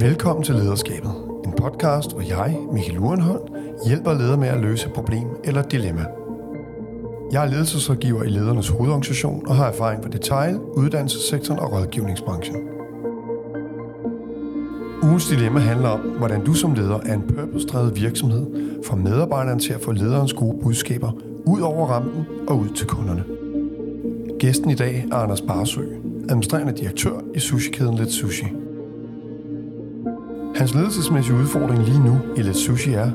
Velkommen til Lederskabet, en podcast, hvor jeg, Michael Urenhold, hjælper ledere med at løse problem eller dilemma. Jeg er ledelsesrådgiver i Ledernes Hovedorganisation og har erfaring fra detail, uddannelsessektoren og rådgivningsbranchen. Ugens dilemma handler om, hvordan du som leder af en purpose-drevet virksomhed får medarbejderne til at få lederens gode budskaber ud over rampen og ud til kunderne. Gæsten i dag er Anders Barsø, administrerende direktør i sushi-kæden Let Sushi. Hans ledelsesmæssige udfordring lige nu i Let Sushi er,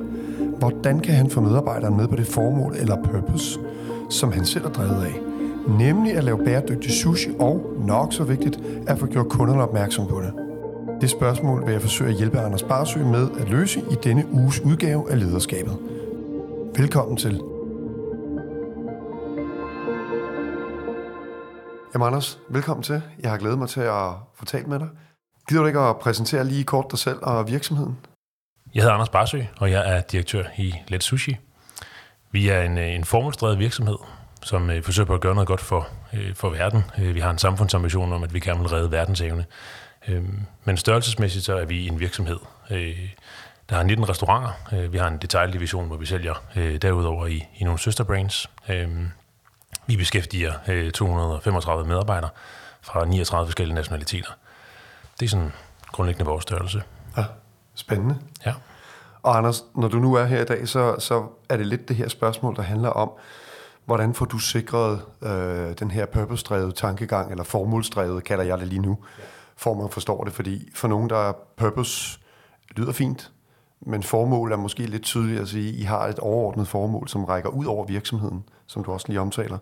hvordan kan han få medarbejderen med på det formål eller purpose, som han selv er drevet af, nemlig at lave bæredygtig sushi og, nok så vigtigt, at få gjort kunderne opmærksom på det. Det spørgsmål vil jeg forsøge at hjælpe Anders Barsø med at løse i denne uges udgave af Lederskabet. Velkommen til. Jamen Anders, velkommen til. Jeg har glædet mig til at få talt med dig. Gider du ikke at præsentere lige kort dig selv og virksomheden? Jeg hedder Anders Barsø, og jeg er direktør i Let Sushi. Vi er en, øh, en formålsdrevet virksomhed, som øh, forsøger på at gøre noget godt for, øh, for verden. Øh, vi har en samfundsambition om, at vi gerne vil redde verdensevne. Øh, men størrelsesmæssigt så er vi en virksomhed, øh, der har 19 restauranter. Øh, vi har en detaildivision, hvor vi sælger øh, derudover i, i nogle søsterbrands. Øh, vi beskæftiger øh, 235 medarbejdere fra 39 forskellige nationaliteter. Det er sådan grundlæggende vores størrelse. Ja, spændende. Ja. Og Anders, når du nu er her i dag, så, så er det lidt det her spørgsmål, der handler om, hvordan får du sikret øh, den her purpose-drevet tankegang, eller formålsdrevet, kalder jeg det lige nu, for man forstår det, fordi for nogen, der er purpose, lyder fint, men formål er måske lidt tydeligt at sige, I har et overordnet formål, som rækker ud over virksomheden, som du også lige omtaler.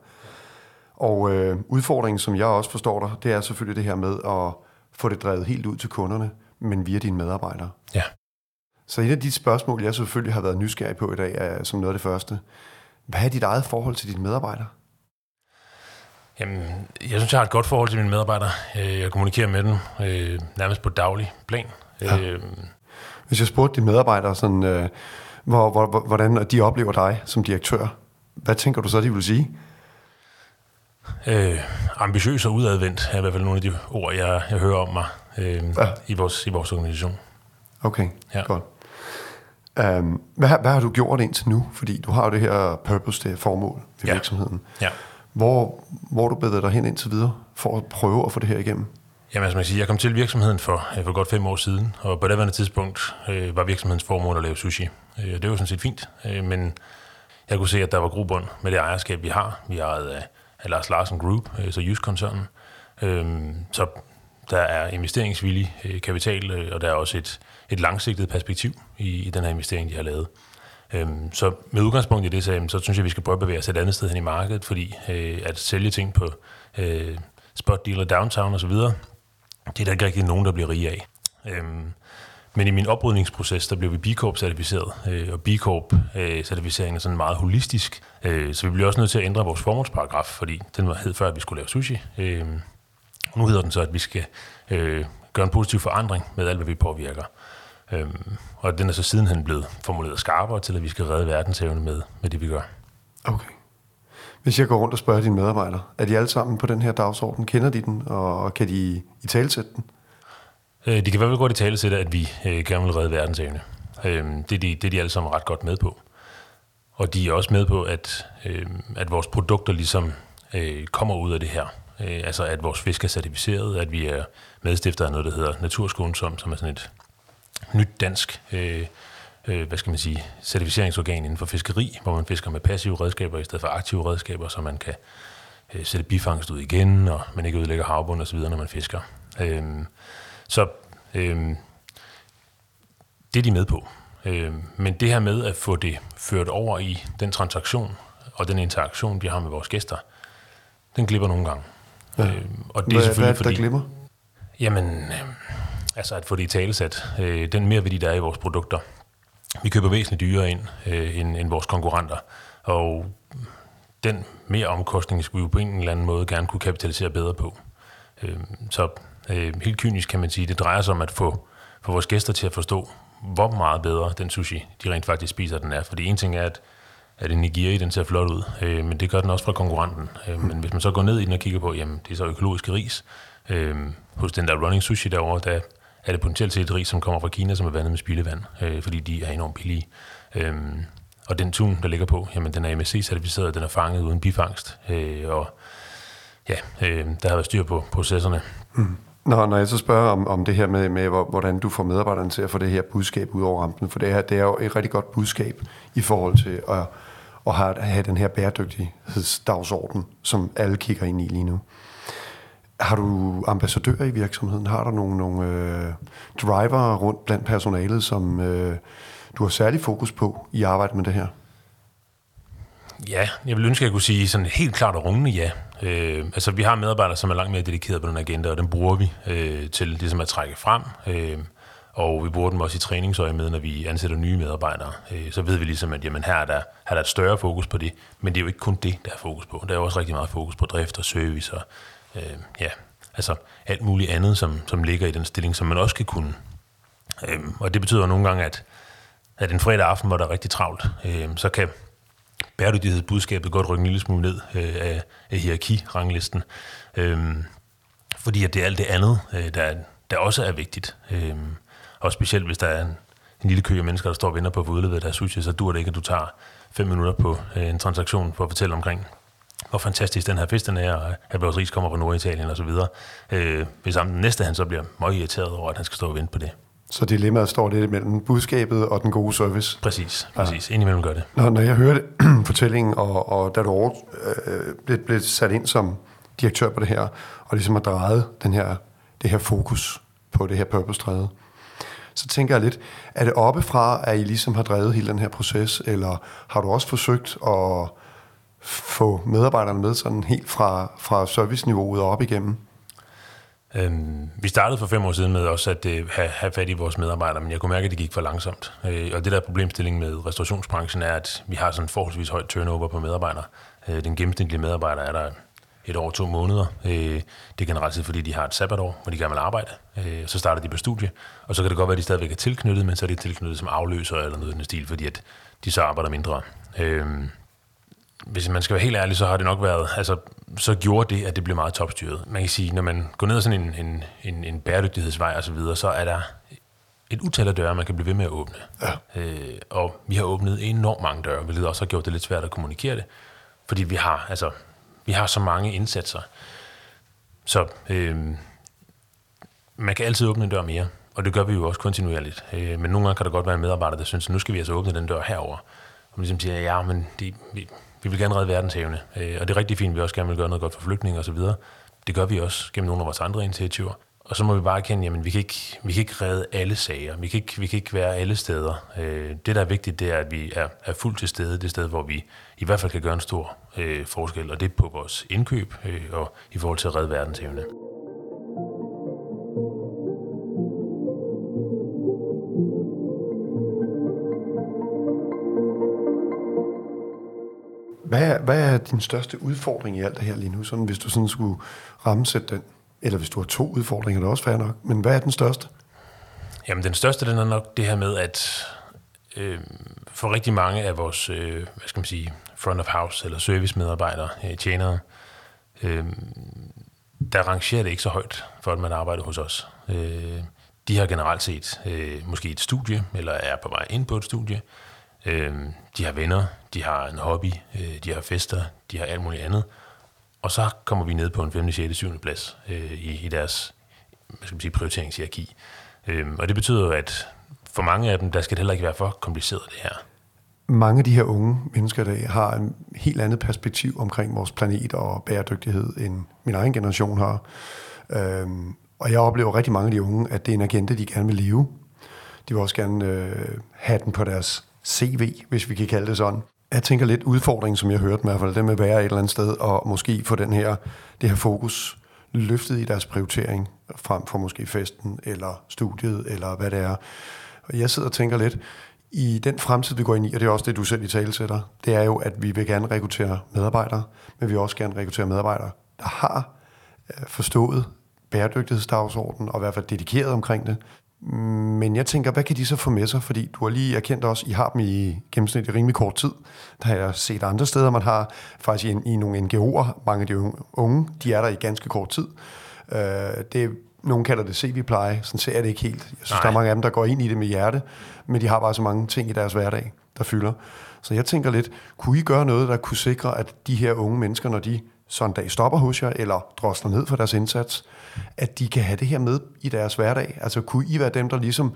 Og øh, udfordringen, som jeg også forstår dig, det er selvfølgelig det her med at få det drevet helt ud til kunderne, men via dine medarbejdere. Ja. Så et af de spørgsmål, jeg selvfølgelig har været nysgerrig på i dag, er som noget af det første. Hvad er dit eget forhold til dine medarbejdere? Jamen, jeg synes, jeg har et godt forhold til mine medarbejdere. Øh, Jeg kommunikerer med dem øh, nærmest på daglig plan. Ja. Øh, Hvis jeg spurgte dine medarbejdere, sådan, øh, hvor, hvor, hvordan de oplever dig som direktør, hvad tænker du så, de vil sige? Øh, ambitiøs og udadvendt er i hvert fald nogle af de ord, jeg, jeg hører om mig øh, Ja. i, vores, i vores organisation. Okay, Ja. godt. Um, hvad, har- hvad har du gjort indtil nu? Fordi du har jo det her purpose, det her formål ved Ja. virksomheden. Ja. Hvor, hvor du bevæget dig hen indtil videre, for at prøve at få det her igennem? Jamen, altså man kan sige, jeg kom til virksomheden for, øh, for godt fem år siden, og på det tidspunkt øh, var virksomhedens formål at lave sushi. Øh, det var sådan set fint, øh, men jeg kunne se, at der var grobund med det ejerskab, vi har. Vi ejet af, af Lars Larsen Group, øh, så Jysk-koncernen. Øh, så der er investeringsvillig øh, kapital, øh, og der er også et, et langsigtet perspektiv i, i den her investering, de har lavet. Øhm, så med udgangspunkt i det, så, så synes jeg, vi skal prøve at bevæge os et andet sted hen i markedet, fordi øh, at sælge ting på øh, spot dealer, downtown osv., det er der ikke rigtig nogen, der bliver rige af. Øhm, men i min oprydningsproces, der blev vi B Corp certificeret, øh, og B Corp øh, certificeringen er sådan meget holistisk, øh, så vi blev også nødt til at ændre vores formålsparagraf, fordi den var hed før, at vi skulle lave sushi. Øh, og nu hedder den så, at vi skal øh, gøre en positiv forandring med alt, hvad vi påvirker. Øh, og den er så sidenhen blevet formuleret skarpere til, at vi skal redde verdenshavene med, med det, vi gør. Okay. Hvis jeg går rundt og spørger dine medarbejdere, er de alle sammen på den her dagsorden? Kender de den, og kan de i talsætte den? Øh, de kan i hvert fald godt i tale til, at vi øh, gerne vil redde verdensevne. Øh, det, er de, det er de alle sammen ret godt med på. Og de er også med på, at, øh, at vores produkter ligesom øh, kommer ud af det her. Øh, altså at vores fisk er certificeret, at vi er medstifter af noget, der hedder Naturskånsom, som er sådan et nyt dansk øh, øh, hvad skal man sige, certificeringsorgan inden for fiskeri, hvor man fisker med passive redskaber i stedet for aktive redskaber, så man kan øh, sætte bifangst ud igen, og man ikke ødelægger havbund og så videre, når man fisker. Øh, så øh, det er de med på. Øh, men det her med at få det ført over i den transaktion og den interaktion, vi har med vores gæster, den glipper nogle gange. Ja. Øh, og det Hvad, er hvad er selvfølgelig det, der fordi... glimmer? Jamen, øh, altså at få det i talesat. Øh, den mere værdi, der er i vores produkter. Vi køber væsentligt dyrere ind øh, end, end vores konkurrenter, og den mere omkostning skulle vi jo på en eller anden måde gerne kunne kapitalisere bedre på. Øh, så øh, helt kynisk kan man sige, det drejer sig om at få, få vores gæster til at forstå, hvor meget bedre den sushi, de rent faktisk spiser, den er. Fordi en ting er, at, at en nigiri, den ser flot ud, øh, men det gør den også fra konkurrenten. Øh, men hvis man så går ned i den og kigger på, jamen det er så økologisk ris, øh, hos den der running sushi derovre, der er det potentielt set et ris, som kommer fra Kina, som er vandet med spildevand, øh, fordi de er enormt billige. Øh, og den tun, der ligger på, jamen, den er MSC-certificeret, den er fanget uden bifangst, øh, og ja, øh, der har været styr på processerne. Mm. Når, når jeg så spørger om, om det her med, med, hvordan du får medarbejderne til at få det her budskab ud over rampen, for det, her, det er jo et rigtig godt budskab i forhold til at, at have, have den her bæredygtighedsdagsorden, som alle kigger ind i lige nu. Har du ambassadører i virksomheden? Har der nogle, nogle øh, driver rundt blandt personalet, som øh, du har særlig fokus på i arbejdet med det her? Ja, jeg vil ønske, at jeg kunne sige sådan helt klart og rungende ja. Øh, altså, vi har medarbejdere, som er langt mere dedikeret på den agenda, og den bruger vi øh, til ligesom at trække frem. Øh, og vi bruger dem også i træningsøje med, når vi ansætter nye medarbejdere. Øh, så ved vi ligesom, at jamen, her, er der, her er der et større fokus på det. Men det er jo ikke kun det, der er fokus på. Der er også rigtig meget fokus på drift og service og øh, ja, altså alt muligt andet, som, som ligger i den stilling, som man også skal kunne. Øh, og det betyder nogle gange, at, at en fredag aften, hvor der er rigtig travlt, øh, så kan bæredygtighedsbudskabet godt rykke en lille smule ned øh, af, af hierarkiranglisten. Øh, fordi at det er alt det andet, øh, der, der også er vigtigt. Øh, og specielt hvis der er en, en lille kø af mennesker, der står og venter på at få udleveret deres sushi, så dur det ikke, at du tager fem minutter på øh, en transaktion for at fortælle omkring, hvor fantastisk den her fisk den er, og at vores ris kommer fra Norditalien og så videre. Øh, hvis den næste han så bliver meget irriteret over, at han skal stå og vente på det. Så dilemmaet står lidt mellem budskabet og den gode service. Præcis, præcis. Ja. Indimellem gør det. Når, når jeg hørte fortællingen, og, og da du over, øh, blev, blev sat ind som direktør på det her, og ligesom har drejet den her, det her fokus på det her purpose så tænker jeg lidt, er det oppefra, at I ligesom har drevet hele den her proces, eller har du også forsøgt at få medarbejderne med sådan helt fra, fra serviceniveauet op igennem? Øhm, vi startede for fem år siden med også at øh, have, have fat i vores medarbejdere, men jeg kunne mærke, at det gik for langsomt. Øh, og det der problemstilling med restaurationsbranchen er, at vi har sådan forholdsvis højt turnover på medarbejdere. Øh, den gennemsnitlige medarbejder er der et år, to måneder. Øh, det er generelt set, fordi de har et sabbatår, hvor de gerne vil arbejde. Øh, så starter de på studie, og så kan det godt være, at de stadigvæk er tilknyttet, men så er de tilknyttet som afløser eller noget i den stil, fordi at de så arbejder mindre. Øh, hvis man skal være helt ærlig, så har det nok været, altså, så gjorde det, at det blev meget topstyret. Man kan sige, når man går ned ad sådan en, en, en, en bæredygtighedsvej og så videre, så er der et utal af døre, man kan blive ved med at åbne. Ja. Øh, og vi har åbnet enormt mange døre, hvilket også har gjort det lidt svært at kommunikere det, fordi vi har, altså, vi har så mange indsatser. Så øh, man kan altid åbne en dør mere, og det gør vi jo også kontinuerligt. Øh, men nogle gange kan der godt være en medarbejder, der synes, at nu skal vi altså åbne den dør herover. Og man ligesom siger, ja, men det, vi, vi vil gerne redde verdenshavene, øh, og det er rigtig fint, vi også gerne vil gøre noget godt for flygtninge og så videre. Det gør vi også gennem nogle af vores andre initiativer. Og så må vi bare erkende, at vi kan ikke, vi kan ikke redde alle sager. Vi kan ikke, vi kan ikke være alle steder. Øh, det, der er vigtigt, det er, at vi er, er fuldt til stede. Det sted, hvor vi i hvert fald kan gøre en stor øh, forskel, og det er på vores indkøb øh, og i forhold til at redde verdenshavene. Hvad er, hvad er din største udfordring i alt det her lige nu, sådan, hvis du sådan skulle rammesætte den? Eller hvis du har to udfordringer, det er også fair nok. Men hvad er den største? Jamen, den største, den er nok det her med, at øh, for rigtig mange af vores, øh, hvad skal man sige, front of house eller servicemedarbejdere, øh, tjenere, øh, der rangerer det ikke så højt, for at man arbejder hos os. Øh, de har generelt set øh, måske et studie, eller er på vej ind på et studie, Øh, de har venner, de har en hobby, øh, de har fester, de har alt muligt andet. Og så kommer vi ned på en 5., 6., 7. plads øh, i, i deres hvad skal man sige, prioriteringshierarki. Øh, og det betyder, at for mange af dem, der skal det heller ikke være for kompliceret det her. Mange af de her unge mennesker, der har en helt andet perspektiv omkring vores planet og bæredygtighed, end min egen generation har. Øhm, og jeg oplever rigtig mange af de unge, at det er en agenda, de gerne vil leve. De vil også gerne øh, have den på deres CV, hvis vi kan kalde det sådan. Jeg tænker lidt udfordringen, som jeg hørte med, i hvert fald, det med at være et eller andet sted, og måske få den her, det her fokus løftet i deres prioritering, frem for måske festen, eller studiet, eller hvad det er. Og jeg sidder og tænker lidt, i den fremtid, vi går ind i, og det er også det, du selv i tale sætter, det er jo, at vi vil gerne rekruttere medarbejdere, men vi vil også gerne rekruttere medarbejdere, der har øh, forstået bæredygtighedsdagsordenen, og i hvert fald dedikeret omkring det, men jeg tænker, hvad kan de så få med sig? Fordi du har lige erkendt også, I har dem i gennemsnit i rimelig kort tid. Der har jeg set andre steder, man har faktisk i, i nogle NGO'er, mange af de unge, de er der i ganske kort tid. Øh, det nogen kalder det CV-pleje, sådan ser jeg det ikke helt. Jeg synes, Nej. der er mange af dem, der går ind i det med hjerte, men de har bare så mange ting i deres hverdag, der fylder. Så jeg tænker lidt, kunne I gøre noget, der kunne sikre, at de her unge mennesker, når de så en dag stopper hos jer, eller drosler ned for deres indsats, at de kan have det her med i deres hverdag? Altså kunne I være dem, der ligesom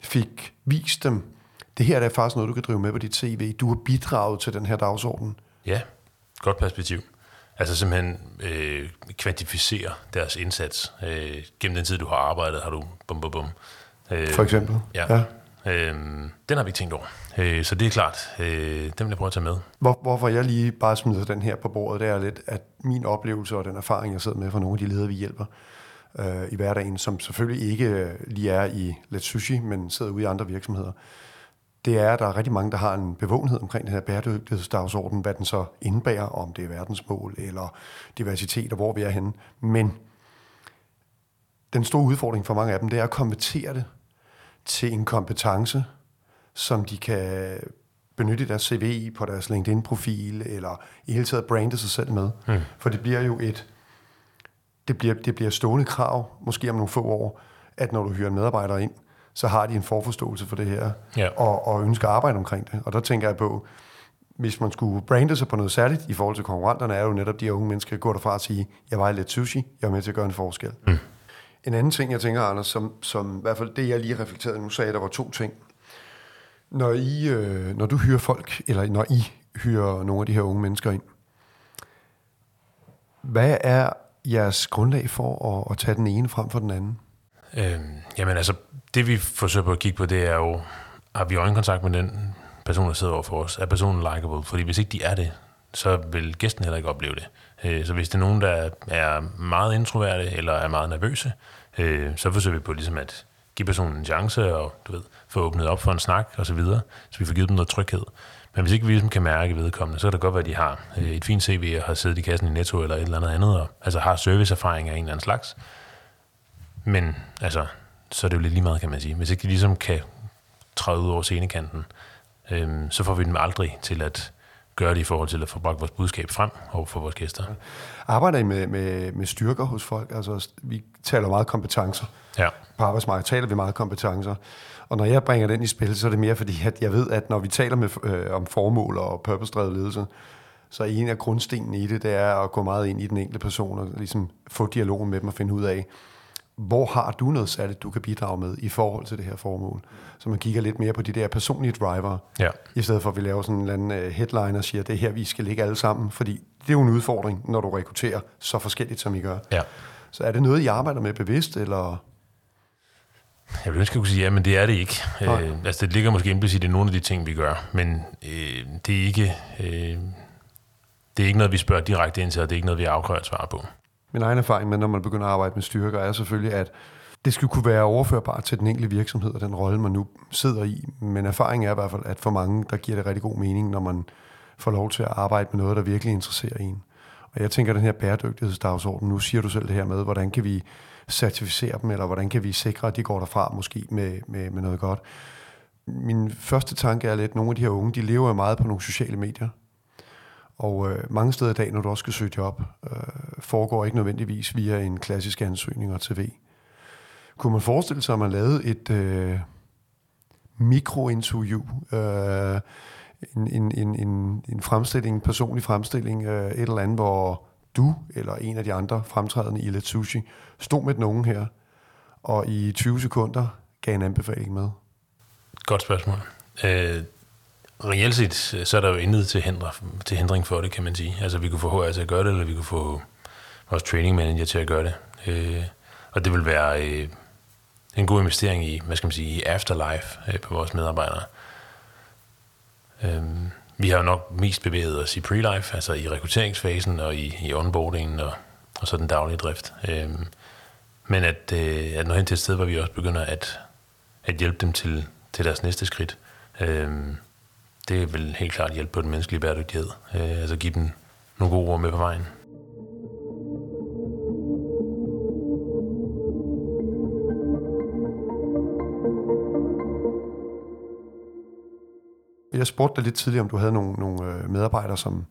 fik vist dem, det her er faktisk noget, du kan drive med på dit CV. Du har bidraget til den her dagsorden. Ja, godt perspektiv. Altså simpelthen øh, kvantificere deres indsats. Øh, gennem den tid, du har arbejdet, har du bum, bum, bum. Øh, For eksempel. Ja. ja. Øh, den har vi ikke tænkt over. Øh, så det er klart, øh, den vil jeg prøve at tage med. Hvor, hvorfor jeg lige bare smider den her på bordet, det er lidt, at min oplevelse og den erfaring, jeg sidder med fra nogle af de ledere, vi hjælper øh, i hverdagen, som selvfølgelig ikke lige er i Let Sushi, men sidder ude i andre virksomheder, det er, at der er rigtig mange, der har en bevågenhed omkring den her bæredygtighedsdagsorden, hvad den så indebærer, om det er verdensmål eller diversitet og hvor vi er henne. Men den store udfordring for mange af dem, det er at konvertere det til en kompetence, som de kan benytte i deres CV, på deres LinkedIn-profil, eller i hele taget brande sig selv med. Mm. For det bliver jo et, det bliver, det bliver stående krav, måske om nogle få år, at når du hyrer en medarbejder ind, så har de en forforståelse for det her, Ja. og, og ønsker at arbejde omkring det. Og der tænker jeg på, hvis man skulle brande sig på noget særligt i forhold til konkurrenterne, er jo netop de unge mennesker, der går derfra og sige, jeg var lidt sushi, jeg er med til at gøre en forskel. Mm. En anden ting, jeg tænker, Anders, som, som i hvert fald det, jeg lige reflekterede nu, sagde, der var to ting. Når, I, øh, når du hyrer folk, eller når I hyrer nogle af de her unge mennesker ind, hvad er jeres grundlag for at, at tage den ene frem for den anden? Øh, jamen altså, det vi forsøger på at kigge på, det er jo, har vi øjenkontakt med den person, der sidder over for os? Er personen likable? Fordi hvis ikke de er det, så vil gæsten heller ikke opleve det. Øh, så hvis det er nogen, der er meget introverte eller er meget nervøse, øh, så forsøger vi på ligesom at give personen en chance og du ved, få åbnet op for en snak og så videre, så vi får givet dem noget tryghed. Men hvis ikke vi ligesom kan mærke vedkommende, så kan det godt være, at de har øh, et fint CV og har siddet i kassen i Netto eller et eller andet andet, og altså har serviceerfaring af en eller anden slags. Men altså, så er det jo lidt lige meget, kan man sige. Hvis ikke de ligesom kan træde ud over scenekanten, øhm, så får vi dem aldrig til at gøre det i forhold til at få bragt vores budskab frem over for vores gæster. Arbejder I med, med, med styrker hos folk? Altså, vi taler meget kompetencer. Ja, På arbejdsmarkedet taler vi meget kompetencer. Og når jeg bringer den i spil, så er det mere fordi, at jeg ved, at når vi taler med, øh, om formål og purpose-drevet ledelse, så en af grundstenene i det, det er at gå meget ind i den enkelte person og ligesom få dialogen med dem og finde ud af, hvor har du noget særligt, du kan bidrage med i forhold til det her formål. Så man kigger lidt mere på de der personlige driver, ja, i stedet for at vi laver sådan en eller anden øh, headline og siger, det er her, vi skal ligge alle sammen. Fordi det er jo en udfordring, når du rekrutterer så forskelligt, som I gør. ja. Så er det noget, I arbejder med bevidst, eller... Jeg vil ønske, at jeg kunne sige, ja, men det er det ikke. Nej. Øh, altså, det ligger måske implicit i nogle af de ting, vi gør, men øh, det er ikke... Øh, det er ikke noget, vi spørger direkte ind til, og det er ikke noget, vi afkræver et svar på. Min egen erfaring med, når man begynder at arbejde med styrker, er selvfølgelig, at det skulle kunne være overførbart til den enkelte virksomhed og den rolle, man nu sidder i. Men erfaringen er i hvert fald, at for mange, der giver det rigtig god mening, når man får lov til at arbejde med noget, der virkelig interesserer en. Og jeg tænker, at den her bæredygtighedsdagsorden, nu siger du selv det her med, hvordan kan vi certificere dem, eller hvordan kan vi sikre, at de går derfra måske med, med, med noget godt. Min første tanke er lidt, at nogle af de her unge, de lever jo meget på nogle sociale medier. Og øh, mange steder i dag, når du også skal søge job, øh, foregår ikke nødvendigvis via en klassisk ansøgning og TV. Kunne man forestille sig, at man lavede et øh, mikrointerview, øh, en, en, en, en, en fremstilling, en personlig fremstilling, øh, et eller andet, hvor du eller en af de andre fremtrædende i Let Sushi stod med den unge her, og i 20 sekunder gav en anbefaling med? Godt spørgsmål. Øh, reelt set, så er der jo intet til, hindre, til hindring for det, kan man sige. Altså, vi kunne få HR til at gøre det, eller vi kunne få vores training manager til at gøre det. Øh, og det vil være øh, en god investering i, hvad skal man sige, i afterlife øh, på vores medarbejdere. Øh, vi har jo nok mest bevæget os i pre-life, altså i rekrutteringsfasen og i, i onboardingen og, og så den daglige drift. Øh, men at, øh, at nå hen til et sted, hvor vi også begynder at, at hjælpe dem til, til deres næste skridt, øh, det vil helt klart hjælpe på den menneskelige bæredygtighed. Øh, altså give dem nogle gode ord med på vejen. Jeg spurgte dig lidt tidligere, om du havde nogle, nogle øh, medarbejdere, som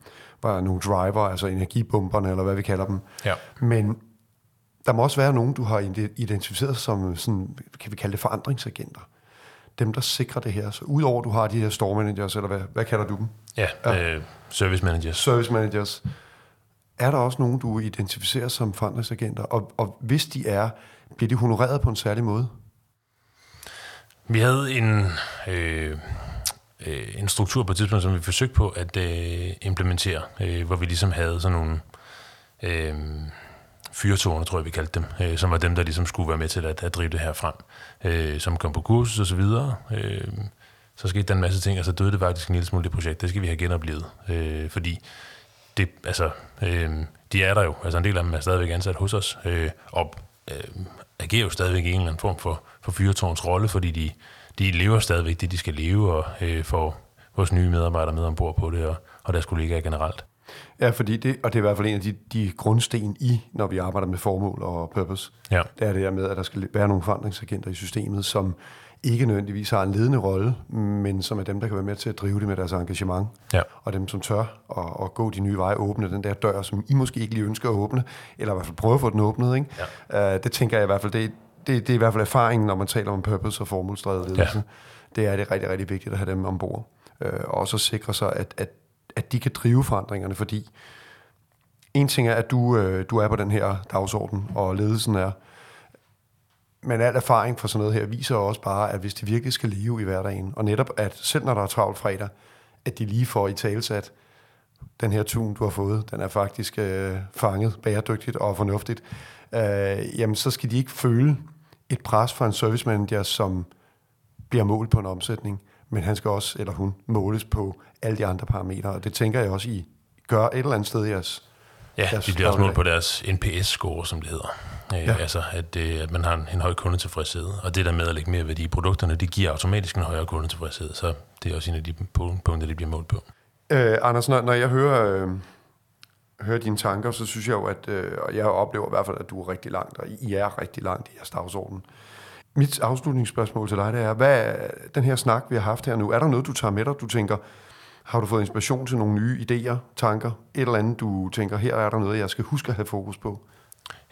var nogle driver, altså energibumperne, eller hvad vi kalder dem. Ja. Men der må også være nogen, du har identificeret som, sådan, kan vi kalde det forandringsagenter. Dem, der sikrer det her. Så udover du har de her store managers, eller hvad, hvad kalder du dem? Ja, ja. Øh, service managers. Service managers. Er der også nogen, du identificerer som forandringsagenter? Og, og hvis de er, bliver de honoreret på en særlig måde? Vi havde en, øh, øh, en struktur på et tidspunkt, som vi forsøgte på at øh, implementere, øh, hvor vi ligesom havde sådan nogle øh, fyrtårne, tror jeg, vi kaldte dem, øh, som var dem, der ligesom skulle være med til at, at drive det her frem, øh, som kom på kursus og så videre. Øh, så skete der en masse ting, og så døde det faktisk en lille smule det projekt. Det skal vi have genoplevet, øh, fordi det, altså, øh, de er der jo. Altså en del af dem er stadigvæk ansat hos os, øh, og øh, agerer jo stadigvæk i en eller anden form for, for fyrtårns rolle, fordi de, de lever stadigvæk det, de skal leve, og øh, får vores nye medarbejdere med ombord på det, og, og deres kollegaer generelt. Ja, fordi det, og det er i hvert fald en af de, de grundsten i, når vi arbejder med formål og purpose. Ja. Det er det her med, at der skal være nogle forandringsagenter i systemet, som ikke nødvendigvis har en ledende rolle, men som er dem, der kan være med til at drive det med deres engagement. Ja. Og dem, som tør at, at gå de nye veje, åbne den der dør, som I måske ikke lige ønsker at åbne, eller i hvert fald prøve at få den åbnet. Ikke? Ja. Uh, det tænker jeg i hvert fald, det, det, det er i hvert fald erfaringen, når man taler om purpose og formålsdrevet ledelse. Ja. Det er det rigtig, rigtig vigtigt at have dem ombord. Uh, og også sikre sig, at, at, at de kan drive forandringerne, fordi en ting er, at du, øh, du er på den her dagsorden, og ledelsen er, men al erfaring fra sådan noget her viser også bare, at hvis de virkelig skal leve i hverdagen, og netop at selv når der er travlt fredag, at de lige får i talsat, den her tun, du har fået, den er faktisk øh, fanget bæredygtigt og fornuftigt, øh, jamen så skal de ikke føle et pres fra en service manager, som bliver målt på en omsætning, men han skal også, eller hun, måles på alle de andre parametre, og det tænker jeg også, I gør et eller andet sted i jeres Ja, de bliver også målt på deres NPS-score, som det hedder. Øh, ja. Altså, at, øh, at man har en, en høj kundetilfredshed. Og det der med at lægge mere værdi i produkterne, det giver automatisk en højere kundetilfredshed. Så det er også en af de punkter, det bliver målt på. Øh, Anders, når, når jeg hører, øh, hører dine tanker, så synes jeg jo, at øh, jeg oplever i hvert fald, at du er rigtig langt, og I er rigtig langt i jeres dagsorden. Mit afslutningsspørgsmål til dig, det er, hvad er den her snak, vi har haft her nu, er der noget, du tager med dig, du tænker, har du fået inspiration til nogle nye idéer, tanker, et eller andet, du tænker, her er der noget, jeg skal huske at have fokus på?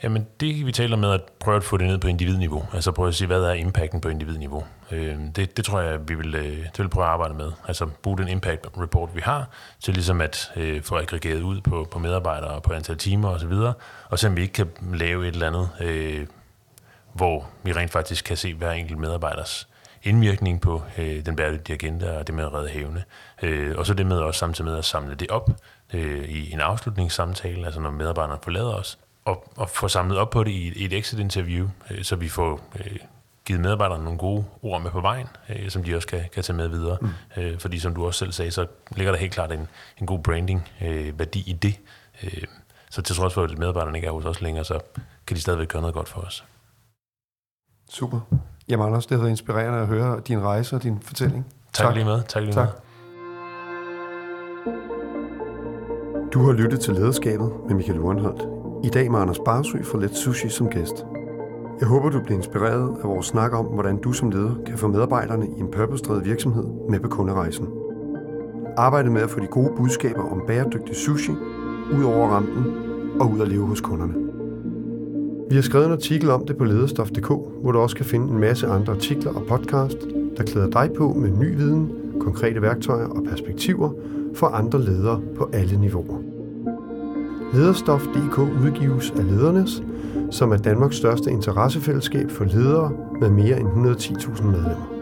Jamen det vi taler med at prøve at få det ned på individniveau. Altså prøve at sige, hvad er impacten på individniveau. Øh, det, det tror jeg, vi vil, øh, det vil prøve at arbejde med. Altså bruge den impact report, vi har, til ligesom at øh, få aggregeret ud på, på medarbejdere og på antal timer osv. Og, og så om vi ikke kan lave et eller andet, øh, hvor vi rent faktisk kan se hver enkelt medarbejders indvirkning på øh, den bæredygtige agenda og det med at redde havene. Øh, og så det med også samtidig med at samle det op øh, i en afslutningssamtale, altså når medarbejderne forlader os, og, og få samlet op på det i, i et exit-interview, øh, så vi får øh, givet medarbejderne nogle gode ord med på vejen, øh, som de også kan, kan tage med videre. Mm. Øh, fordi som du også selv sagde, så ligger der helt klart en, en god branding-værdi øh, i det. Øh, så til trods for, at medarbejderne ikke er hos os længere, så kan de stadigvæk gøre noget godt for os. Super. Jamen Anders, det har været inspirerende at høre din rejse og din fortælling. Tak, tak. lige med. Tak lige tak. med. Du har lyttet til Lederskabet med Michael Urenholdt. I dag med Anders Barsø for Let Sushi som gæst. Jeg håber, du bliver inspireret af vores snak om, hvordan du som leder kan få medarbejderne i en purpose virksomhed med på kunderejsen. Arbejde med at få de gode budskaber om bæredygtig sushi ud over rampen og ud at leve hos kunderne. Vi har skrevet en artikel om det på lederstof.dk, hvor du også kan finde en masse andre artikler og podcast, der klæder dig på med ny viden, konkrete værktøjer og perspektiver for andre ledere på alle niveauer. Lederstof.dk udgives af Ledernes, som er Danmarks største interessefællesskab for ledere med mere end 110.000 medlemmer.